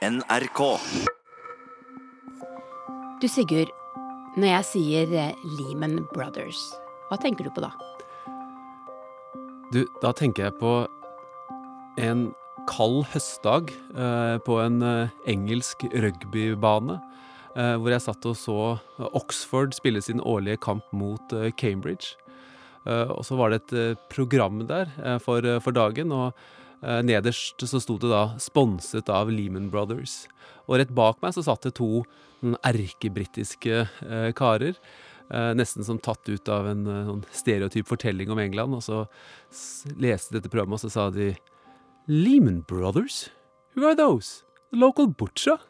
NRK. Du Sigurd, når jeg sier eh, Lehman Brothers, hva tenker du på da? Du, da tenker jeg på en kald høstdag eh, på en eh, engelsk rugbybane. Eh, hvor jeg satt og så Oxford spille sin årlige kamp mot eh, Cambridge. Eh, og så var det et eh, program der eh, for, eh, for dagen, og eh, nederst så sto det da 'sponset av Lehman Brothers'. Og rett bak meg så satt det to erkebritiske eh, karer. Eh, nesten som tatt ut av en eh, sånn stereotyp fortelling om England. Og så leste dette programmet, og så sa de Lehman Brothers? Who are those? The local butcher?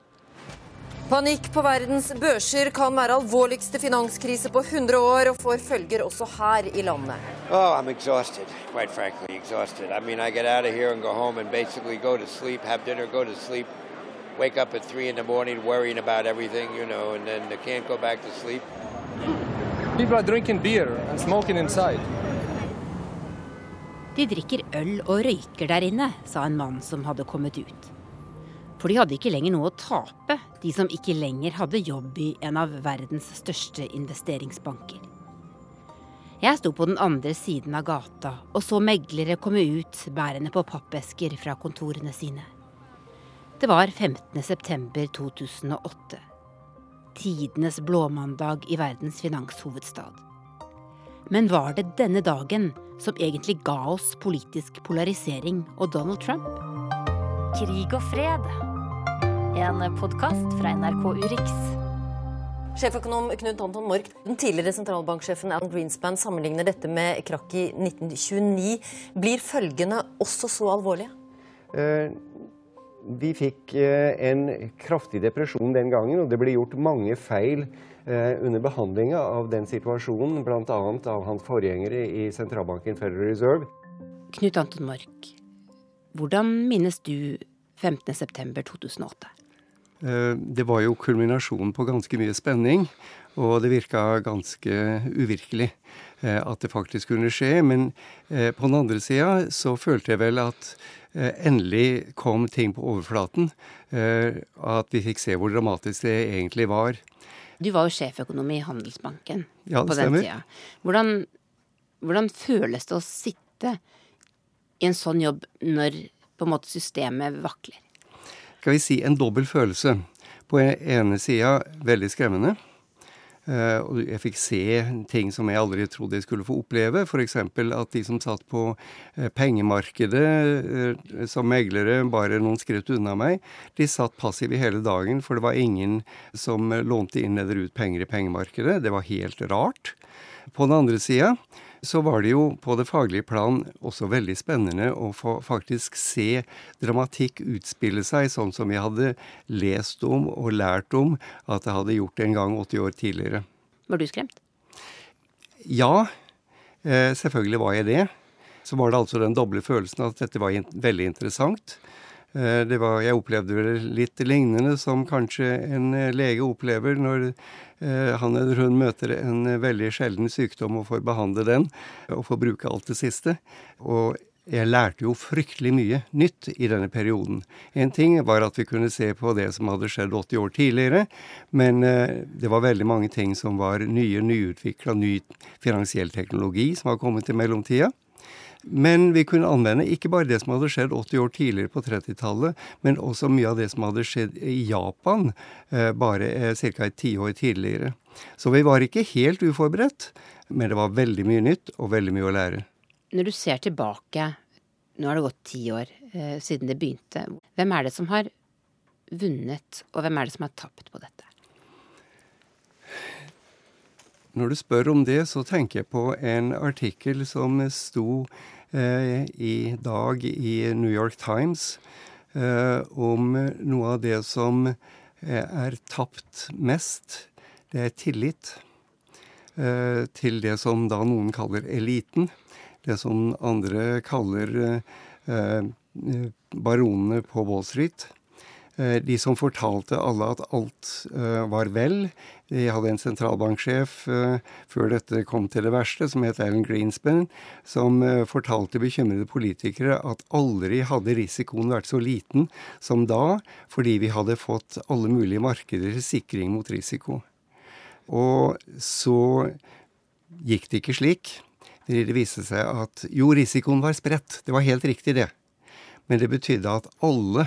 Panikk på verdens børser kan være alvorligste finanskrise på 100 år, og får følger også her i landet. Oh, I'm exhausted, quite frankly, exhausted. I mean, I get out of here and go home and basically go to sleep, have dinner, go to sleep, wake up at three in the morning worrying about everything, you know, and then I can't go back to sleep. People are drinking beer and smoking inside. De drikker øl og røyker der inne, sa en mann som hadde kommet ut. For de hadde ikke lenger noe å tape, de som ikke lenger hadde jobb i en av verdens største investeringsbanker. Jeg sto på den andre siden av gata og så meglere komme ut bærende på pappesker fra kontorene sine. Det var 15. september 2008. Tidenes blåmandag i verdens finanshovedstad. Men var det denne dagen som egentlig ga oss politisk polarisering og Donald Trump? Krig og fred. En podkast fra NRK Urix. Sjeføkonom Knut Anton Mork, den tidligere sentralbanksjefen Alan Greenspan sammenligner dette med krakk i 1929. Blir følgene også så alvorlige? Eh, Vi fikk eh, en kraftig depresjon den gangen, og det ble gjort mange feil eh, under behandlinga av den situasjonen, bl.a. av hans forgjengere i sentralbanken Federal Reserve. Knut Anton Mork, hvordan minnes du 15.9.2008? Eh, Det var jo kulminasjonen på ganske mye spenning, og det virka ganske uvirkelig eh, at det faktisk kunne skje. Men eh, på den andre sida så følte jeg vel at endelig kom ting på overflaten. eh, At vi fikk se hvor dramatisk det egentlig var. Du var jo sjeføkonom i Handelsbanken Ja, på den stemmer. tida. Hvordan, hvordan føles det å sitte i en sånn jobb når på en måte systemet vakler? Skal vi si en dobbel følelse. På ene sida veldig skremmende. Eh, og jeg fikk se ting som jeg aldri trodde jeg skulle få oppleve. F.eks. at de som satt på eh, pengemarkedet eh, som meglere bare noen skritt unna meg, de satt passive hele dagen, for det var ingen som lånte inn eller ut penger i pengemarkedet. Det var helt rart. På den andre sida så var det jo på det faglige plan også veldig spennende å få faktisk se dramatikk utspille seg, sånn som vi hadde lest om og lært om at det hadde gjort en gang 80 år tidligere. Var du skremt? Ja, eh, selvfølgelig var jeg det. Så var det altså den doble følelsen at dette var veldig interessant. Eh, det var, jeg opplevde det litt lignende som kanskje en eh, lege opplever når han eller hun møter en eh, veldig sjelden sykdom og får behandle den, og får bruke alt det siste. Og jeg lærte jo fryktelig mye nytt i denne perioden. En ting var at vi kunne se på det som hadde skjedd 80 år tidligere, men eh, det var veldig mange ting som var nye, nyutvikla, ny finansiell teknologi som var kommet i mellomtida. Men vi kunne anvende ikke bare det som hadde skjedd 80 år tidligere på 30-tallet, men også mye av det som hadde skjedd i Japan eh, bare eh, ca. et tiår tidligere. Så vi var ikke helt uforberedt, men det var veldig mye nytt og veldig mye å lære. Når du ser tilbake, nå har det gått ti år eh, siden det begynte, hvem er det som har vunnet, og hvem er det som har tapt på dette? Når du spør om det, så tenker jeg på en artikkel som sto eh, i dag i New York Times eh, om noe av det som eh, er tapt mest. Det er tillit eh, til det som da noen kaller eliten. Det som andre kaller eh, eh, baronene på Wall Street. Eh, de som fortalte alle at alt eh, var vel. De hadde en sentralbanksjef før dette kom til det verste, som het Alan Greenspan, som fortalte bekymrede politikere at aldri hadde risikoen vært så liten som da, fordi vi hadde fått alle mulige markeder til sikring mot risiko. Og så gikk det ikke slik. Det viste seg at jo, risikoen var spredt. Det var helt riktig, det. Men det betydde at alle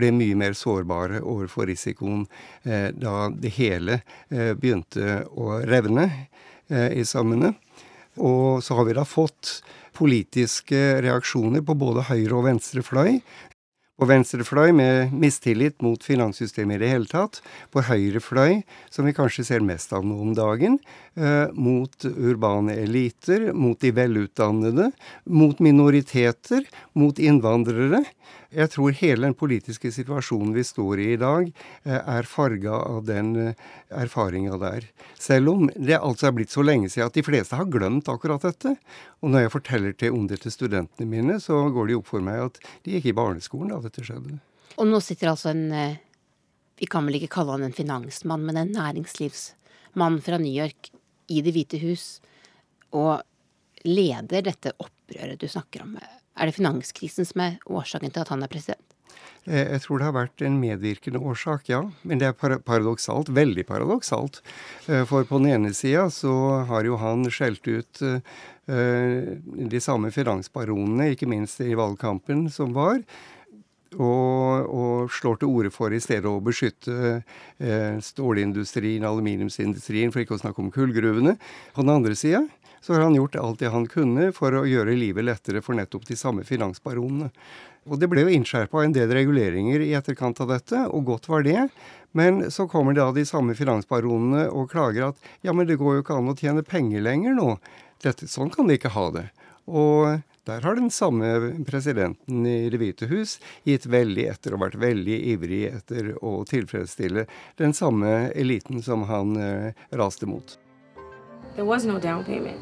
ble mye mer sårbare overfor risikoen eh, da det hele eh, begynte å revne eh, i sammene. Og så har vi da fått politiske reaksjoner på både høyre og venstre fløy på venstre fløy med mistillit mot finanssystemet i det hele tatt. På høyre fløy, som vi kanskje ser mest av nå om dagen, eh, mot urbane eliter, mot de velutdannede, mot minoriteter, mot innvandrere. Jeg tror hele den politiske situasjonen vi står i i dag, eh, er farga av den eh, erfaringa der. Selv om det altså er blitt så lenge siden at de fleste har glemt akkurat dette. Og når jeg forteller til om det til studentene mine, så går det opp for meg at de gikk i barneskolen da dette skjedde. Og nå sitter altså en eh, Vi kan vel ikke kalle han en finansmann, men en næringslivsmann fra New York i Det hvite hus og leder dette opprøret du snakker om. Er det finanskrisen som er årsaken til at han er president? Eh, jeg tror det har vært en medvirkende årsak, ja. Men det er paradoksalt. Veldig paradoksalt. Eh, for på den ene sida så har jo han skjelt ut eh, de samme finansbaronene, ikke minst i valgkampen som var. Og, og, slår til orde for i stedet å beskytte eh, stålindustrien, aluminiumsindustrien, for ikke å snakke om kullgruvene. På den andre sida så har han gjort alt det han kunne for å gjøre livet lettere for nettopp de samme finansbaronene. Og det ble jo innskjerpa en del reguleringer i etterkant av dette, og godt var det. Men så kommer da de samme finansbaronene og klager at ja, men det går jo ikke an å tjene penger lenger nå. Dette, sånn kan de ikke ha det. Og der har den samme presidenten i Det hvite hus gitt veldig etter og vært veldig ivrig etter å tilfredsstille den samme eliten som han eh, raste mot. There was no down payment.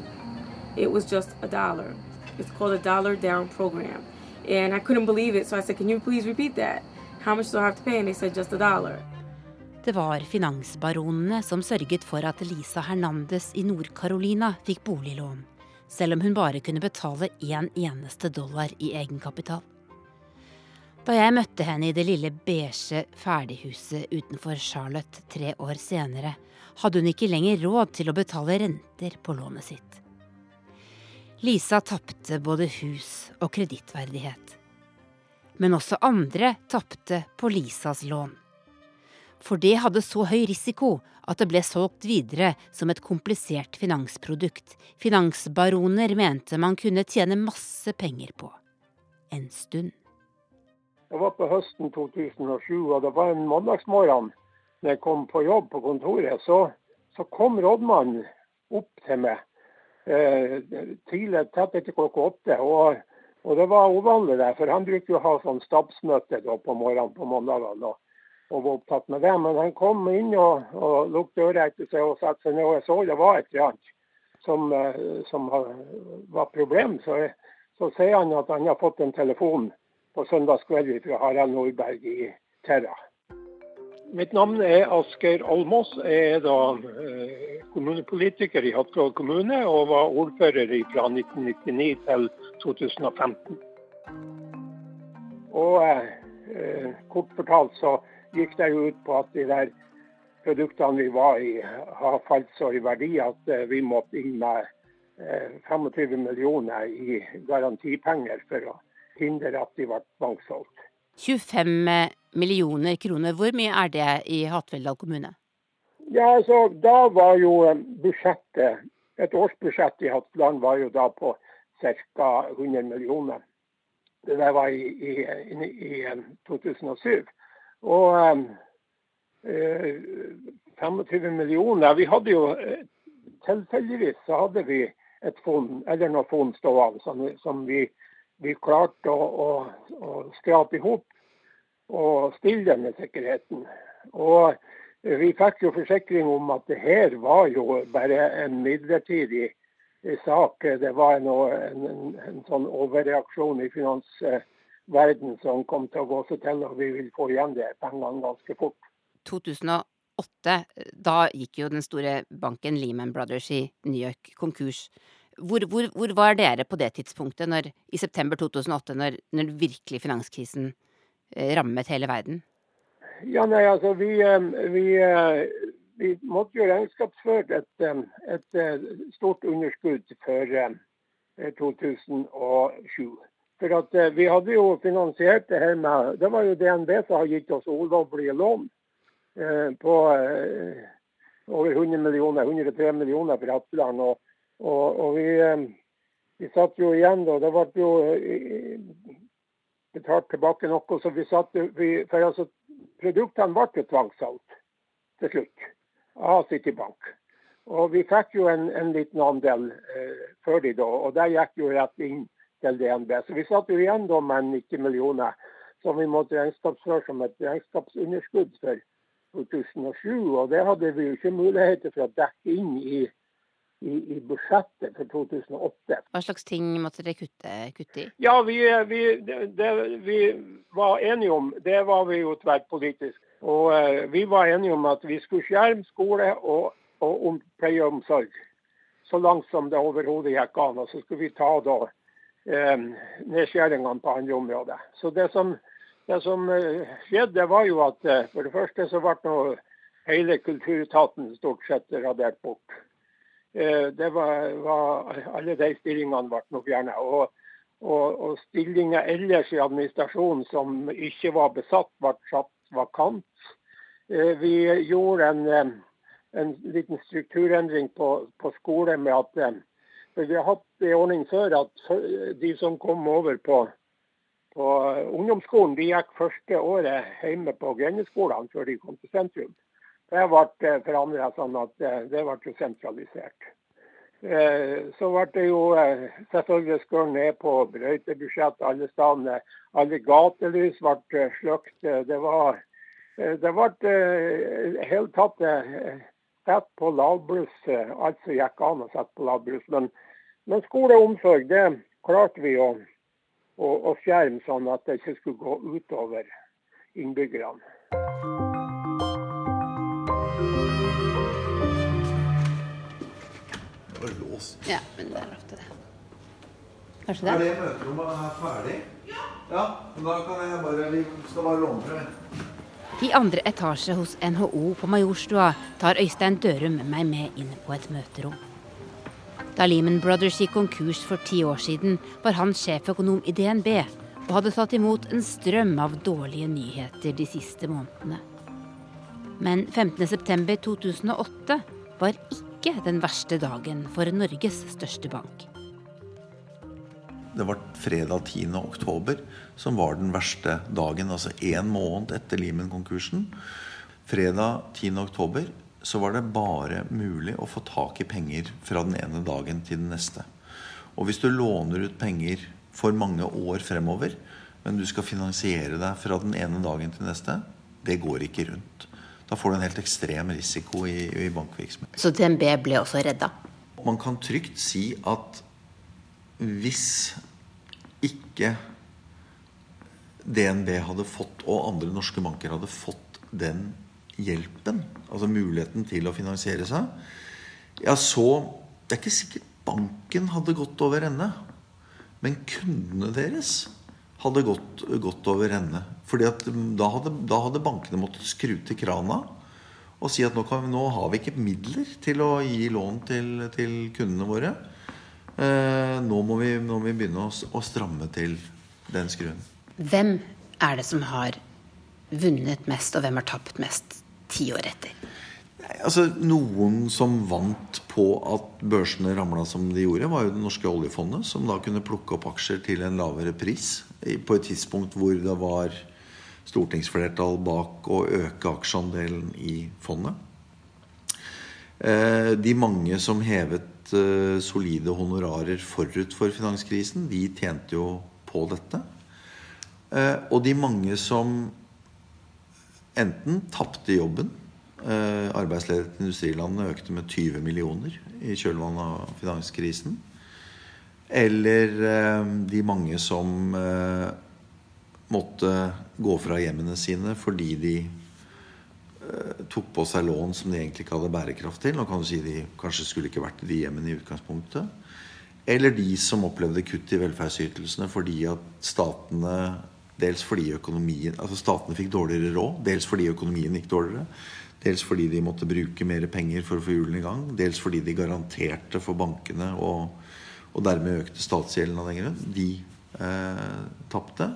It was just a dollar. It's called a dollar down program. And I couldn't believe it, so I said, Can you please repeat that? How much do I have to pay? And they said, Just a dollar. Det var finansbaronene som sørget for at Lisa Hernandez i Nord-Carolina fikk boliglån, selv om hun bare kunne betale én en eneste dollar i egenkapital. Da jeg møtte henne i det lille beige ferdighuset utenfor Charlotte tre år senere, hadde hun ikke lenger råd til å betale renter på lånet sitt. Lisa tapte både hus og kredittverdighet. Men også andre tapte på Lisas lån. For det hadde så høy risiko at det ble solgt videre som et komplisert finansprodukt finansbaroner mente man kunne tjene masse penger på. En stund. Det var på høsten 2007, og det var en mandagsmorgen når jeg kom på jobb på kontoret, så, så kom rådmannen opp til meg eh, tidlig tett etter klokka åtte. Og, og, det var uvanlig der, for han bruker jo å ha sånn stabsmøte på morgenen på mandagene. Og, og, var opptatt med det. Men han kom inn og, og lukket døra etter seg og satte seg ned. Og jeg så det var et eller annet som, eh, som var problem. Så, så sier han at han har fått en telefon på søndagskveld fra Harald Nordberg i Terra. Mitt navn er Asgeir Almås. Jeg er da eh, kommunepolitiker i Hattfjord kommune og var ordfører fra 1999 til 2015. Og eh, kort fortalt så gikk det jo ut på at de der produktene vi var i, har falt så i verdi at eh, vi måtte inn med eh, 25 millioner i garantipenger for å hindre at de ble banksolgt. 25 millioner kroner. Hvor mye er det i Hattfjelldal kommune? Ja, altså, Da var jo eh, budsjettet, et årsbudsjett i Hattland var jo da på ca. 100 millioner. Det der var i, i, i, i 2007. Og eh, 25 millioner Vi hadde jo eh, tilfeldigvis så hadde vi et fond, eller noe fond stående som, som vi vi klarte å, å, å skrape i hop og stille denne sikkerheten. Og vi fikk jo forsikring om at det her var jo bare en midlertidig sak. Det var en, en, en sånn overreaksjon i finansverden som kom til å gå seg til, og vi vil få igjen de pengene ganske fort. 2008, da gikk jo den store banken Lehman Brothers i New York konkurs. Hvor, hvor, hvor var dere på det tidspunktet, når, i september 2008, når, når virkelig finanskrisen eh, rammet hele verden? Ja, nei, altså, vi, eh, vi, eh, vi måtte jo regnskapsført et, et, stort underskudd for 2007. For at Vi hadde jo finansiert det her med Det var jo DNB som har gitt oss ulovlige lån på over 100 millioner, 103 millioner for Hatteland. Og, og, og vi, vi, satt jo igjen da. Det ble jo betalt tilbake noe. så vi satt, vi, for altså, Produktene ble jo tvangssolgt til slutt av Citybank. Og vi fikk jo en, en liten andel eh, før de da, og det gikk jo rett inn til DNB. Så vi satt jo igjen da med 90 millioner som vi måtte regnskapsføre som et regnskapsunderskudd for 2007. Og det hadde vi jo ikke muligheter for å dekke inn i, i, i budsjettet for 2008. Hva slags ting måtte dere kutte, kutte i? Ja, vi, vi, det, det, vi var enige om, det var vi jo tverrpolitisk. Og uh, vi var enige om at vi skulle skjerme skole og og om pleie og omsorg. Så langt som det overhodet gikk an. Og så skulle vi ta da eh, nedskjæringene på andre områder. Så det som, det som eh, skjedde, var jo at uh, for det første så ble nå hele kulturetaten stort sett radert bort. Eh, det var, var, Alle de stillingene ble nå gjerne, Og, og, og stillinger ellers i administrasjonen som ikke var besatt, ble satt vakant. Eh, vi gjorde en en liten strukturendring på, på skole med at eh, Vi har hatt en ordning før at de som kom over på, på ungdomsskolen, de gikk første året hjemme på grendeskolene før de kom til sentrum. Det ble eh, forandra sånn at eh, det ble sentralisert. Så ble det jo selvfølgelig skåret ned på brøytebudsjett alle steder. Alle gatelys ble slukt. Det var det ble helt tatt sette på lavbluss. som gikk an å sette på lavbluss. Men, men skole og omsorg, det klarte vi å, å, å skjerme sånn at det ikke skulle gå utover innbyggerne. Låst. Ja, men det er til det. Kanskje det? Er det møterommet her ferdig? Ja. ja. Da kan jeg bare Vi skal bare låne det. I andre etasje hos NHO på Majorstua tar Øystein Dørum meg med inn på et møterom. Da Lehman Brothers gikk konkurs for ti år siden, var han sjeføkonom i DNB og hadde tatt imot en strøm av dårlige nyheter de siste månedene. Men 15.9.2008 var ikke den verste dagen for Norges største bank. Det var fredag 10. oktober som var den verste dagen, altså én måned etter Lehman-konkursen. Fredag 10. oktober så var det bare mulig å få tak i penger fra den ene dagen til den neste. Og hvis du låner ut penger for mange år fremover, men du skal finansiere deg fra den ene dagen til neste, det går ikke rundt. Da får du en helt ekstrem risiko i, i bankvirksomhet. Så DNB ble også redda? Man kan trygt si at hvis ikke DNB hadde fått, og andre norske banker hadde fått den hjelpen, altså muligheten til å finansiere seg, ja, så Det er ikke sikkert banken hadde gått over ende. Men kundene deres hadde gått, gått over ende. Fordi da hadde, da hadde, bankene måttet skru til krana og si at nå, kan, nå, har vi ikke midler til å gi lån til, til kundene våre. Eh, nå, må vi, nå, må vi, begynne å, å, stramme til den skruen. Hvem er det som har vunnet mest, og hvem har tapt mest ti år etter? Altså, Noen som vant på at børsene ramla som de gjorde, var jo det norske oljefondet, som da kunne plukke opp aksjer til en lavere pris på et tidspunkt hvor det var stortingsflertall bak å øke aksjeandelen i fondet. Eh, de mange som hevet Eh, solide honorarer forut for finanskrisen. De tjente jo på dette. Eh, og de mange som enten tapte jobben Arbeidsledigheten i industrilandene økte med 20 millioner i kjølvannet av finanskrisen. Eller de mange som måtte gå fra hjemmene sine fordi de eh, tok på seg lån som de egentlig ikke hadde bærekraft til. Nå kan du si de kanskje skulle ikke vært i de hjemmene i utgangspunktet. Eller de som opplevde kutt i velferdsytelsene fordi at statene Dels fordi økonomien, altså statene fikk dårligere råd, dels fordi økonomien gikk dårligere. Dels fordi de måtte bruke mer penger for å få hjulene i gang. Dels fordi de garanterte for bankene og, og dermed økte statsgjelden av den grunn. De eh, tapte.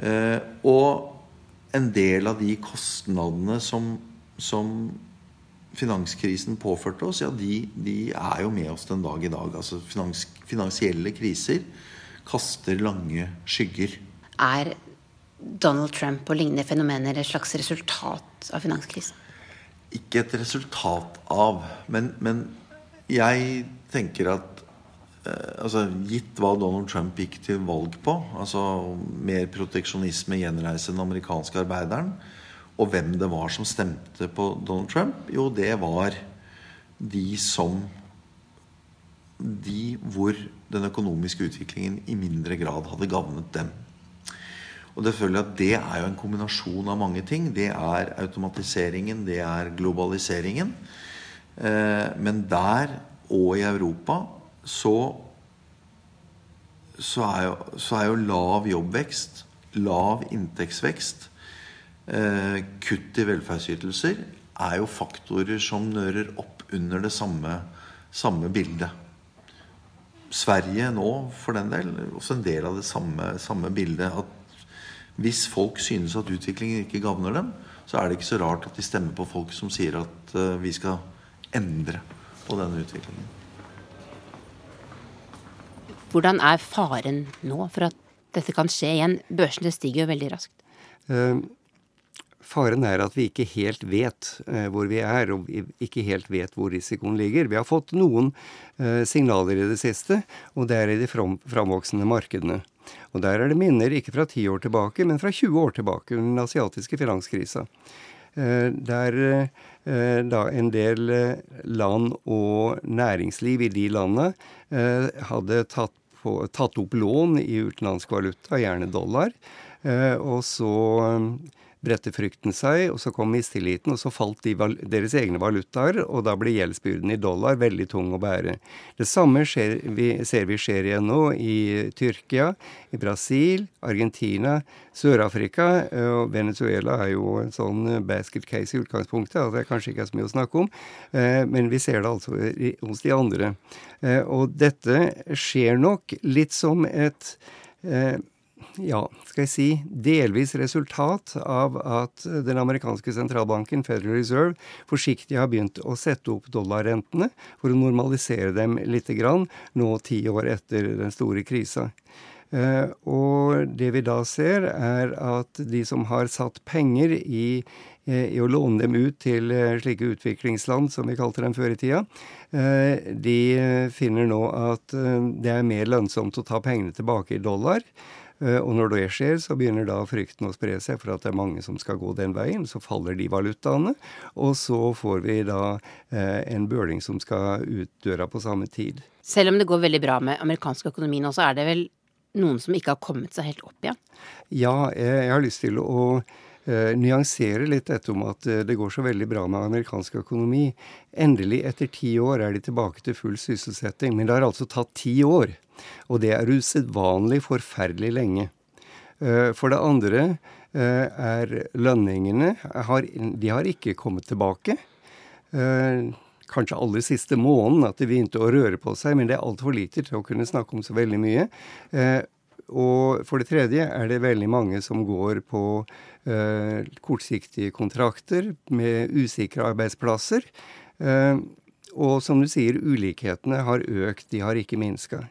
Eh, og en del av de kostnadene som, som finanskrisen påførte oss, ja, de, de, er jo med oss den dag i dag. Altså finans, finansielle kriser kaster lange skygger. Er Donald Trump og lignende fenomener et slags resultat av finanskrisen? Ikke et resultat av, men, men jeg tenker at altså, Gitt hva Donald Trump gikk til valg på, altså mer proteksjonisme, gjenreise den amerikanske arbeideren, og hvem det var som stemte på Donald Trump, jo, det var de som De hvor den økonomiske utviklingen i mindre grad hadde gavnet dem. Og det føler jeg at det er jo en kombinasjon av mange ting. Det er automatiseringen, det er globaliseringen. Eh, men der og i Europa så, så, er jo, så er jo lav jobbvekst, lav inntektsvekst, eh, kutt i velferdsytelser er jo faktorer som nører opp under det samme, samme bildet. Sverige nå, for den del, også en del av det samme, samme bildet. At hvis folk synes at utviklingen ikke gagner dem, så er det ikke så rart at de stemmer på folk som sier at eh, vi skal endre på denne utviklingen. Hvordan er faren nå for at dette kan skje igjen? Børsene stiger jo veldig raskt. Uh, faren er at vi ikke helt vet uh, hvor vi er, og vi ikke helt vet hvor risikoen ligger. Vi har fått noen signaler i det siste, og det er i de fram, framvoksende markedene. Og der er det minner ikke fra ti år tilbake, men fra 20 år tilbake, under den asiatiske finanskrisa. Der da en del land og næringsliv i de landene hadde tatt, på, tatt opp lån i utenlandsk valuta, gjerne dollar, og så bredte frykten seg, og så kom mistilliten, og så falt de, deres egne valutaer, og da ble gjeldsbyrden i dollar veldig tung å bære. Det samme skjer, vi, ser vi skjer igjen nå i Tyrkia, i Brasil, Argentina, Sør-Afrika. og Venezuela er jo en sånn basket case i utgangspunktet, at det kanskje ikke er så mye å snakke om, eh, men vi ser det altså hos de andre. Eh, og dette skjer nok litt som et eh, ja, skal jeg si, delvis resultat av at den amerikanske sentralbanken, Federal Reserve, forsiktig har begynt å sette opp dollarrentene for å normalisere dem litt grann, nå ti år etter den store krisa. Eh, og det vi da ser, er at de som har satt penger i, eh, i å låne dem ut til eh, slike utviklingsland, som vi kalte dem før i tida, de finner nå at det er mer lønnsomt å ta pengene tilbake i dollar og når det skjer, så begynner da frykten å spre seg for at det er mange som skal gå den veien. Så faller de valutaene, og så får vi da eh, en bøling som skal ut døra på samme tid. Selv om det går veldig bra med amerikansk økonomi nå, så er det vel noen som ikke har kommet seg helt opp igjen? Ja, jeg har lyst til å eh, nyansere litt dette om at det går så veldig bra med amerikansk økonomi. Endelig, etter ti år, er de tilbake til full sysselsetting. Men det har altså tatt ti år. Og det er usedvanlig forferdelig lenge. Eh, for det andre eh, er lønningene De har ikke kommet tilbake. Eh, kanskje aller siste måneden at de begynte å røre på seg, men det er altfor lite til å kunne snakke om så veldig mye. Og for det tredje er det veldig mange som går på kortsiktige kontrakter med usikre arbeidsplasser. Og som du sier, ulikhetene har økt, de har ikke minska.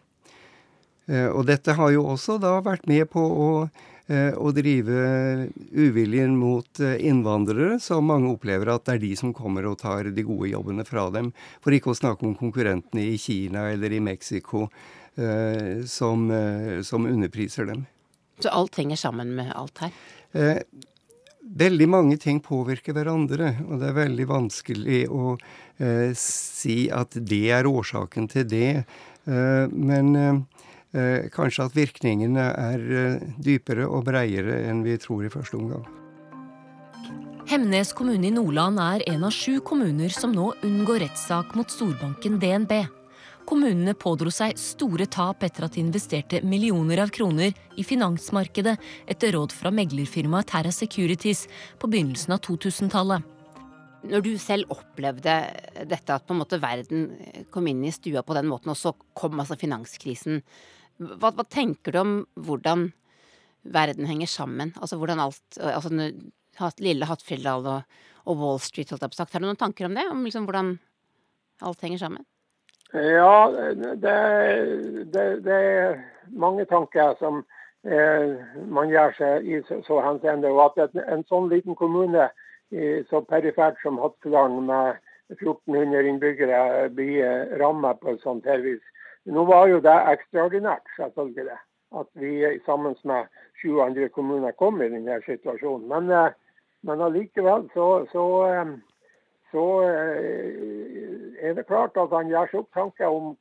Eh, og dette har jo også da vært med på å, eh, å drive uviljen mot eh, innvandrere, som mange opplever at det er de som kommer og tar de gode jobbene fra dem. For ikke å snakke om konkurrentene i Kina eller i Mexico som, som underpriser dem. Så alt henger sammen med alt her? Eh, veldig mange ting påvirker hverandre, og det er veldig vanskelig å eh, si at det er årsaken til det. Eh, men eh, kanskje at virkningene er eh, dypere og breiere enn vi tror i første omgang. Hemnes kommune i Nordland er en av sju kommuner som nå unngår rettssak mot storbanken DNB. Kommunene pådro seg store tap etter at de investerte millioner av kroner i finansmarkedet etter råd fra meglerfirmaet Terra Securities på begynnelsen av 2000-tallet. Når du selv opplevde dette, at på en måte verden kom inn i stua på den måten, og så kom altså finanskrisen, hva, hva tenker du om hvordan verden henger sammen? Altså hvordan alt altså, Lille Hattfjelldal og, og, Wall Street, holdt jeg på sagt. Har du noen tanker om det? Om liksom hvordan alt henger sammen? Ja, det, det, det er mange tanker som eh, man gjør seg i så, så henseende. Og at en, en sånn liten kommune så perifert som Hattfjelldal med 1400 innbyggere blir rammet på et sånt her vis. Nå var jo det ekstraordinært, selvfølgelig, at vi sammen med sju andre kommuner kom i denne situasjonen. Men, eh, men allikevel så, så, eh, så, eh, er det klart at han gjør seg opp tanker om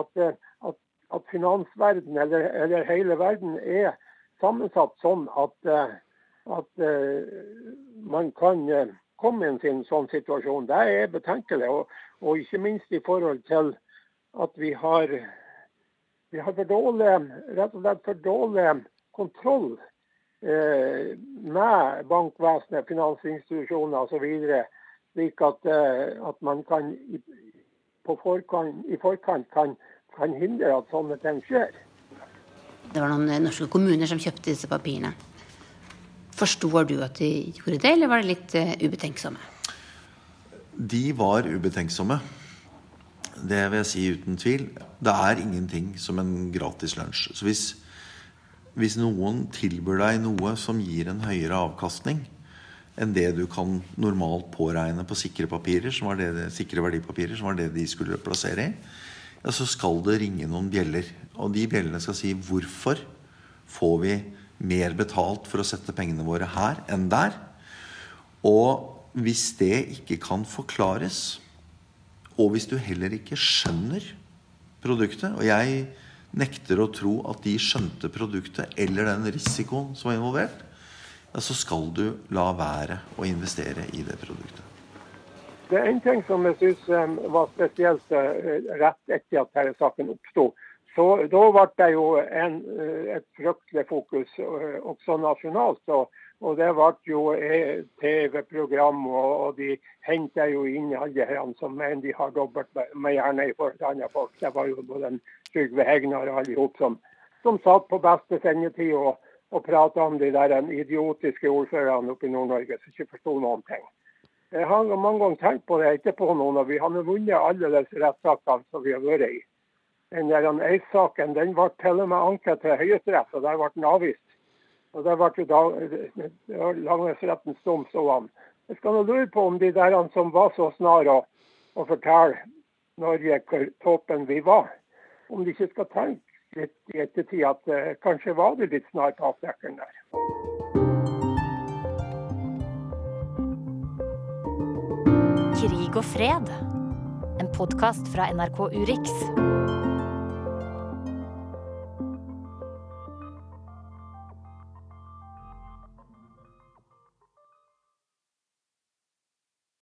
at, at, at finansverden, eller, eller, hele verden, er sammensatt sånn at at uh, man kan komme i en sånn situasjon. Det er betenkelig. Og, og, ikke minst i forhold til at vi har, vi har for dårlig, rett og slett for dårlig kontroll eh, med bankvesenet, finansinstitusjoner osv. Slik at, at, man kan i, forkant, i forkant kan, kan hindre at sånne ting skjer. Det var noen norske kommuner som kjøpte disse papirene. Forstår du at de gjorde det, eller var det litt uh, ubetenksomme? De var ubetenksomme. Det vil jeg si uten tvil. Det er ingenting som en gratis lunsj. Så hvis, hvis noen tilbyr deg noe som gir en høyere avkastning enn det du kan normalt påregne på sikre papirer, som var det, sikre verdipapirer, som var det de skulle plassere i, ja, så skal det ringe noen bjeller. Og de bjellene skal si hvorfor får vi mer betalt for å sette pengene våre her enn der. Og hvis det ikke kan forklares, og hvis du heller ikke skjønner produktet Og jeg nekter å tro at de skjønte produktet eller den risikoen som var involvert, så skal du la være å investere i det produktet. Det er en ting som jeg syns var spesielt uh, rett etter at denne saken oppsto. Så Da ble det jo en, eh, et fryktelig fokus eh, også nasjonalt. Og, og det ble jo eh, TV-program, og, og, de henta jo inn alle her som mener de har dobbelt med hjerne i forhold til andre folk. Det var jo både Trygve Hegnar og alle som, som satt på beste sendetid og, og prata om de der idiotiske ordførerne oppe i Nord-Norge som ikke forsto noen ting. Jeg har mange ganger tenkt på det etterpå nå når vi har vunnet alle disse rettssakene som vi har vært i den der Eid-saken den ble til og med anket til Høyesterett, og der ble den avvist. Og Der ble da lagmannsrettens dom an. Jeg skal nå lure på om de der som var så snar å, å fortelle Norge hvor toppen vi var, om de ikke skal tenke litt i ettertid at uh, kanskje var det litt snar på avdekkeren der. Krig og fred. En podkast fra NRK Urix.